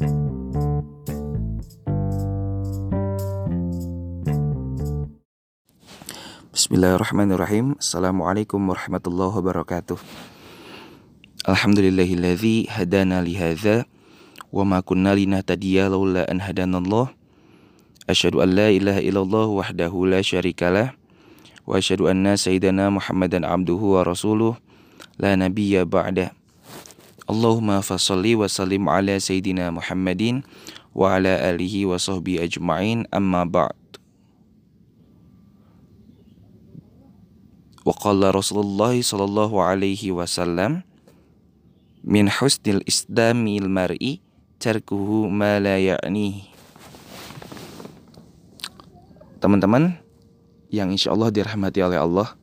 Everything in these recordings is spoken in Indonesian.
Bismillahirrahmanirrahim Assalamualaikum warahmatullahi wabarakatuh Alhamdulillahilladzi hadana lihadza Wa ma kunna linahtadiya laula an hadanallah Asyhadu an la ilaha illallah wahdahu la syarikalah Wa asyhadu anna sayyidana Muhammadan abduhu wa rasuluh La nabiyya ba'da Allahumma fasalli wa sallim ala sayyidina Muhammadin Wa ala alihi wa sahbihi ajma'in amma ba'd Waqala Rasulullah sallallahu alaihi wasallam min husnil islamil mar'i tarkuhu ma la ya'ni. Teman-teman yang insya Allah dirahmati oleh Allah.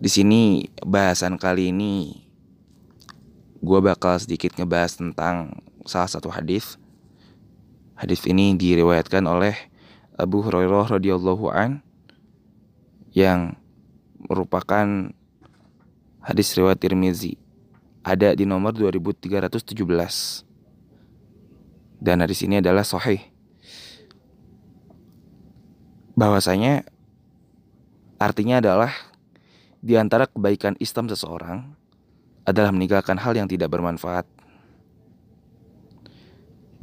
Di sini bahasan kali ini gue bakal sedikit ngebahas tentang salah satu hadis. Hadis ini diriwayatkan oleh Abu Hurairah radhiyallahu an yang merupakan hadis riwayat Tirmizi. Ada di nomor 2317 dan hadis ini adalah sahih. Bahwasanya artinya adalah di antara kebaikan Islam seseorang adalah meninggalkan hal yang tidak bermanfaat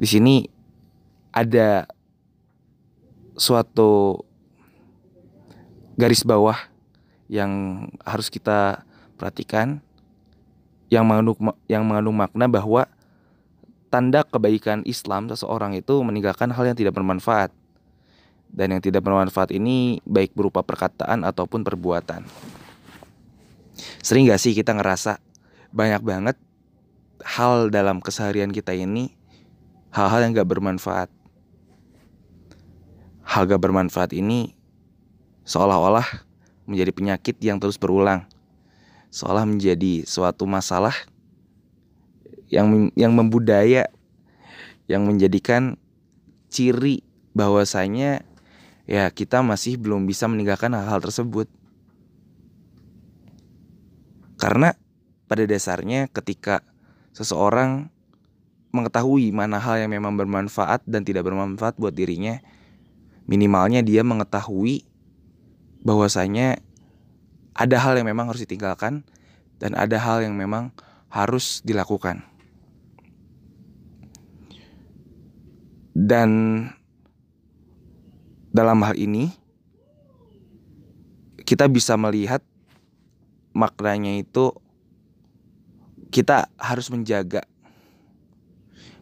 di sini ada suatu garis bawah yang harus kita perhatikan yang mengandung yang mengandung makna bahwa tanda kebaikan Islam seseorang itu meninggalkan hal yang tidak bermanfaat dan yang tidak bermanfaat ini baik berupa perkataan ataupun perbuatan. Sering gak sih kita ngerasa banyak banget hal dalam keseharian kita ini hal-hal yang gak bermanfaat. Hal gak bermanfaat ini seolah-olah menjadi penyakit yang terus berulang, seolah menjadi suatu masalah yang yang membudaya, yang menjadikan ciri bahwasanya ya kita masih belum bisa meninggalkan hal-hal tersebut. Karena pada dasarnya ketika seseorang mengetahui mana hal yang memang bermanfaat dan tidak bermanfaat buat dirinya, minimalnya dia mengetahui bahwasanya ada hal yang memang harus ditinggalkan dan ada hal yang memang harus dilakukan. Dan dalam hal ini kita bisa melihat maknanya itu kita harus menjaga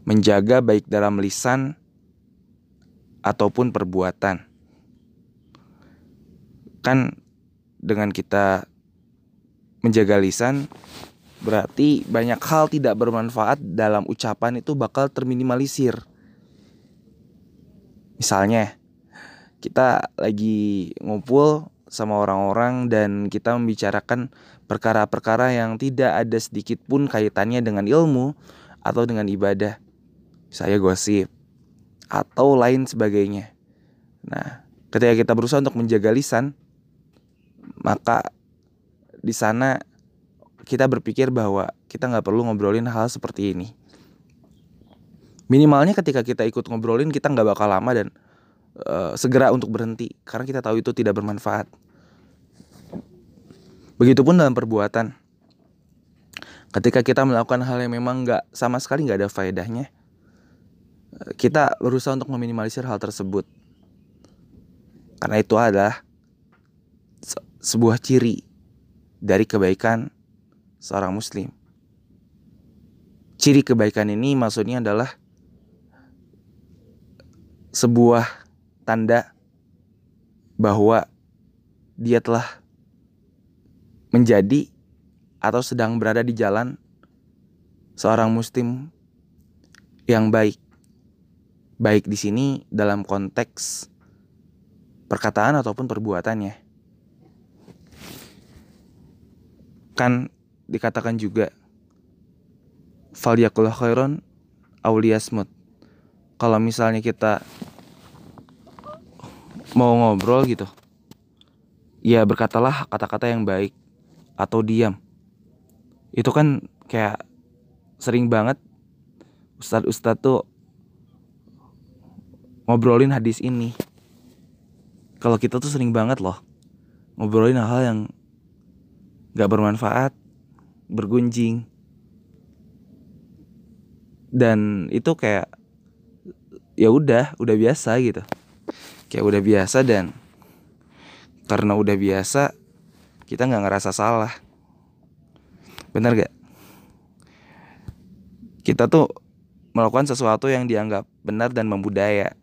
menjaga baik dalam lisan ataupun perbuatan kan dengan kita menjaga lisan berarti banyak hal tidak bermanfaat dalam ucapan itu bakal terminimalisir. Misalnya kita lagi ngumpul sama orang-orang dan kita membicarakan perkara-perkara yang tidak ada sedikit pun kaitannya dengan ilmu atau dengan ibadah. Saya gosip atau lain sebagainya. Nah, ketika kita berusaha untuk menjaga lisan, maka di sana kita berpikir bahwa kita nggak perlu ngobrolin hal seperti ini. Minimalnya ketika kita ikut ngobrolin kita nggak bakal lama dan uh, segera untuk berhenti karena kita tahu itu tidak bermanfaat. Begitupun dalam perbuatan. Ketika kita melakukan hal yang memang nggak sama sekali nggak ada faedahnya, kita berusaha untuk meminimalisir hal tersebut. Karena itu adalah sebuah ciri dari kebaikan seorang muslim. Ciri kebaikan ini maksudnya adalah sebuah tanda bahwa dia telah menjadi atau sedang berada di jalan seorang muslim yang baik. Baik di sini dalam konteks perkataan ataupun perbuatannya. kan dikatakan juga falyakullah khairon auliyasmut kalau misalnya kita mau ngobrol gitu ya berkatalah kata-kata yang baik atau diam itu kan kayak sering banget ustadz-ustadz tuh ngobrolin hadis ini. Kalau kita tuh sering banget loh ngobrolin hal-hal yang gak bermanfaat, bergunjing, dan itu kayak ya udah, udah biasa gitu. Kayak udah biasa dan karena udah biasa kita nggak ngerasa salah. Bener gak? Kita tuh melakukan sesuatu yang dianggap benar dan membudaya.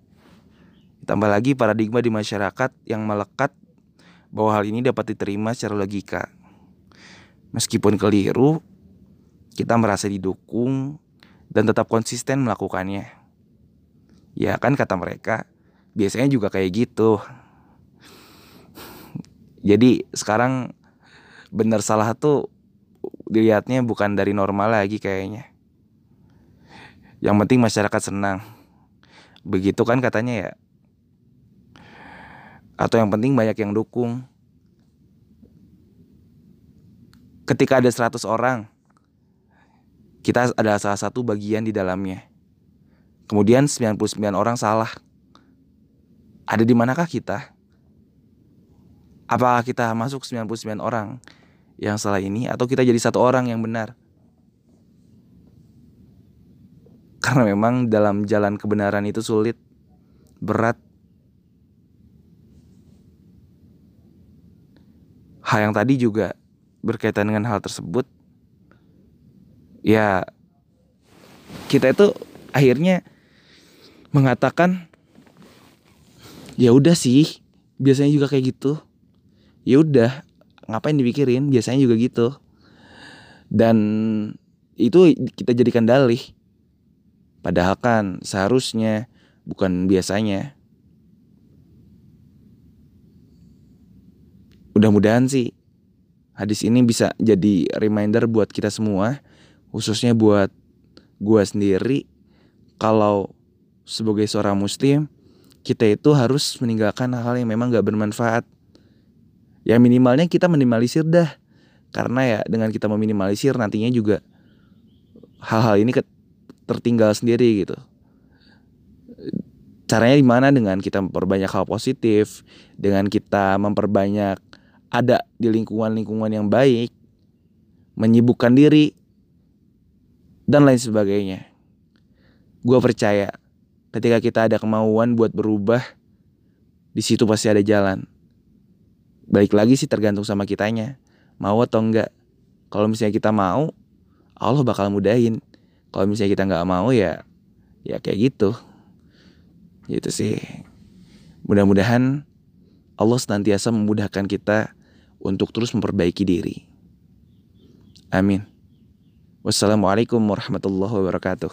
Tambah lagi paradigma di masyarakat yang melekat bahwa hal ini dapat diterima secara logika. Meskipun keliru, kita merasa didukung dan tetap konsisten melakukannya. Ya kan kata mereka, biasanya juga kayak gitu. Jadi sekarang benar salah tuh dilihatnya bukan dari normal lagi kayaknya. Yang penting masyarakat senang. Begitu kan katanya ya atau yang penting banyak yang dukung. Ketika ada 100 orang, kita adalah salah satu bagian di dalamnya. Kemudian 99 orang salah. Ada di manakah kita? Apakah kita masuk 99 orang yang salah ini atau kita jadi satu orang yang benar? Karena memang dalam jalan kebenaran itu sulit, berat, hal yang tadi juga berkaitan dengan hal tersebut ya kita itu akhirnya mengatakan ya udah sih biasanya juga kayak gitu. Ya udah ngapain dipikirin? Biasanya juga gitu. Dan itu kita jadikan dalih. Padahal kan seharusnya bukan biasanya. Mudah-mudahan sih hadis ini bisa jadi reminder buat kita semua, khususnya buat gua sendiri kalau sebagai seorang muslim kita itu harus meninggalkan hal-hal yang memang gak bermanfaat. Ya minimalnya kita minimalisir dah. Karena ya dengan kita meminimalisir nantinya juga hal-hal ini tertinggal sendiri gitu. Caranya gimana dengan kita memperbanyak hal positif, dengan kita memperbanyak ada di lingkungan-lingkungan yang baik, menyibukkan diri, dan lain sebagainya. Gue percaya ketika kita ada kemauan buat berubah, di situ pasti ada jalan. Balik lagi sih tergantung sama kitanya, mau atau enggak. Kalau misalnya kita mau, Allah bakal mudahin. Kalau misalnya kita nggak mau ya, ya kayak gitu. Gitu sih. Mudah-mudahan Allah senantiasa memudahkan kita untuk terus memperbaiki diri. Amin. Wassalamualaikum warahmatullahi wabarakatuh.